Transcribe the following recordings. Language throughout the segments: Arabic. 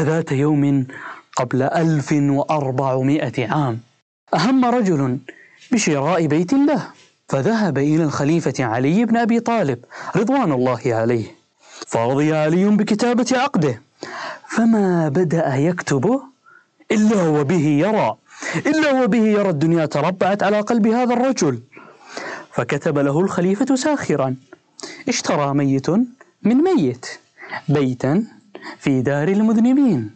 ذات يوم قبل ألف وأربعمائة عام أهم رجل بشراء بيت له فذهب إلى الخليفة علي بن أبي طالب رضوان الله عليه فرضي علي بكتابة عقده فما بدأ يكتب إلا وبه يرى إلا وبه يرى الدنيا تربعت على قلب هذا الرجل فكتب له الخليفة ساخرا اشترى ميت من ميت بيتا في دار المذنبين.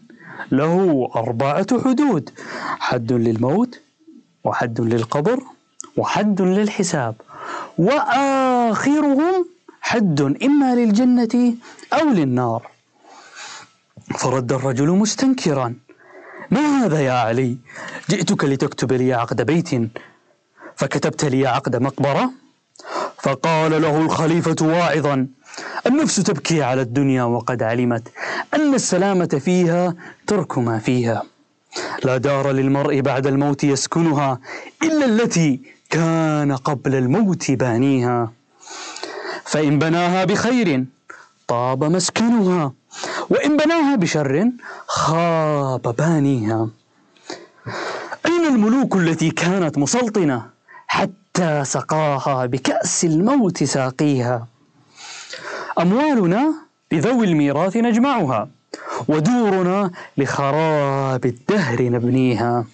له أربعة حدود حد للموت وحد للقبر وحد للحساب. وآخرهم حد إما للجنة أو للنار. فرد الرجل مستنكرا. ما هذا يا علي؟ جئتك لتكتب لي عقد بيت. فكتبت لي عقد مقبرة. فقال له الخليفة واعظا النفس تبكي على الدنيا وقد علمت أن السلامة فيها ترك ما فيها. لا دار للمرء بعد الموت يسكنها إلا التي كان قبل الموت بانيها. فإن بناها بخير طاب مسكنها وإن بناها بشر خاب بانيها. أين الملوك التي كانت مسلطنة؟ حتى سقاها بكأس الموت ساقيها. أموالنا لذوي الميراث نجمعها ودورنا لخراب الدهر نبنيها.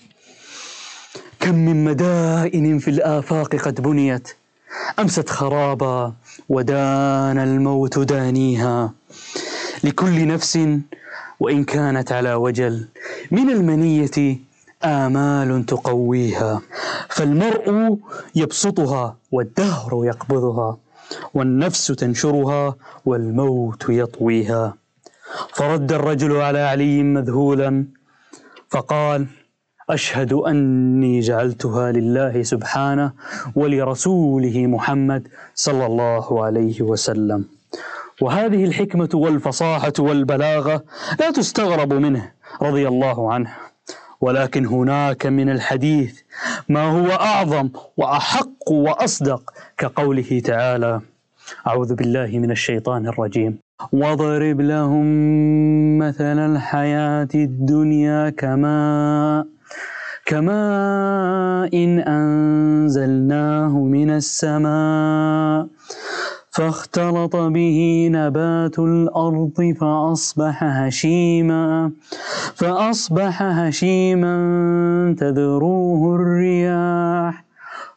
كم من مدائن في الآفاق قد بنيت أمست خرابا ودان الموت دانيها. لكل نفس وإن كانت على وجل من المنية آمال تقويها فالمرء يبسطها والدهر يقبضها والنفس تنشرها والموت يطويها. فرد الرجل على علي مذهولا فقال أشهد أني جعلتها لله سبحانه ولرسوله محمد صلى الله عليه وسلم. وهذه الحكمة والفصاحة والبلاغة لا تستغرب منه رضي الله عنه. ولكن هناك من الحديث ما هو أعظم وأحق وأصدق كقوله تعالى أعوذ بالله من الشيطان الرجيم. واضرب لهم مثل الحياة الدنيا كما كماء إن أنزلناه من السماء. فاختلط به نبات الأرض فأصبح هشيما فأصبح هشيما تذروه الرياح.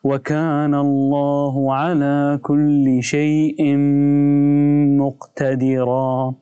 وكان الله على كل شيء مقتدرا.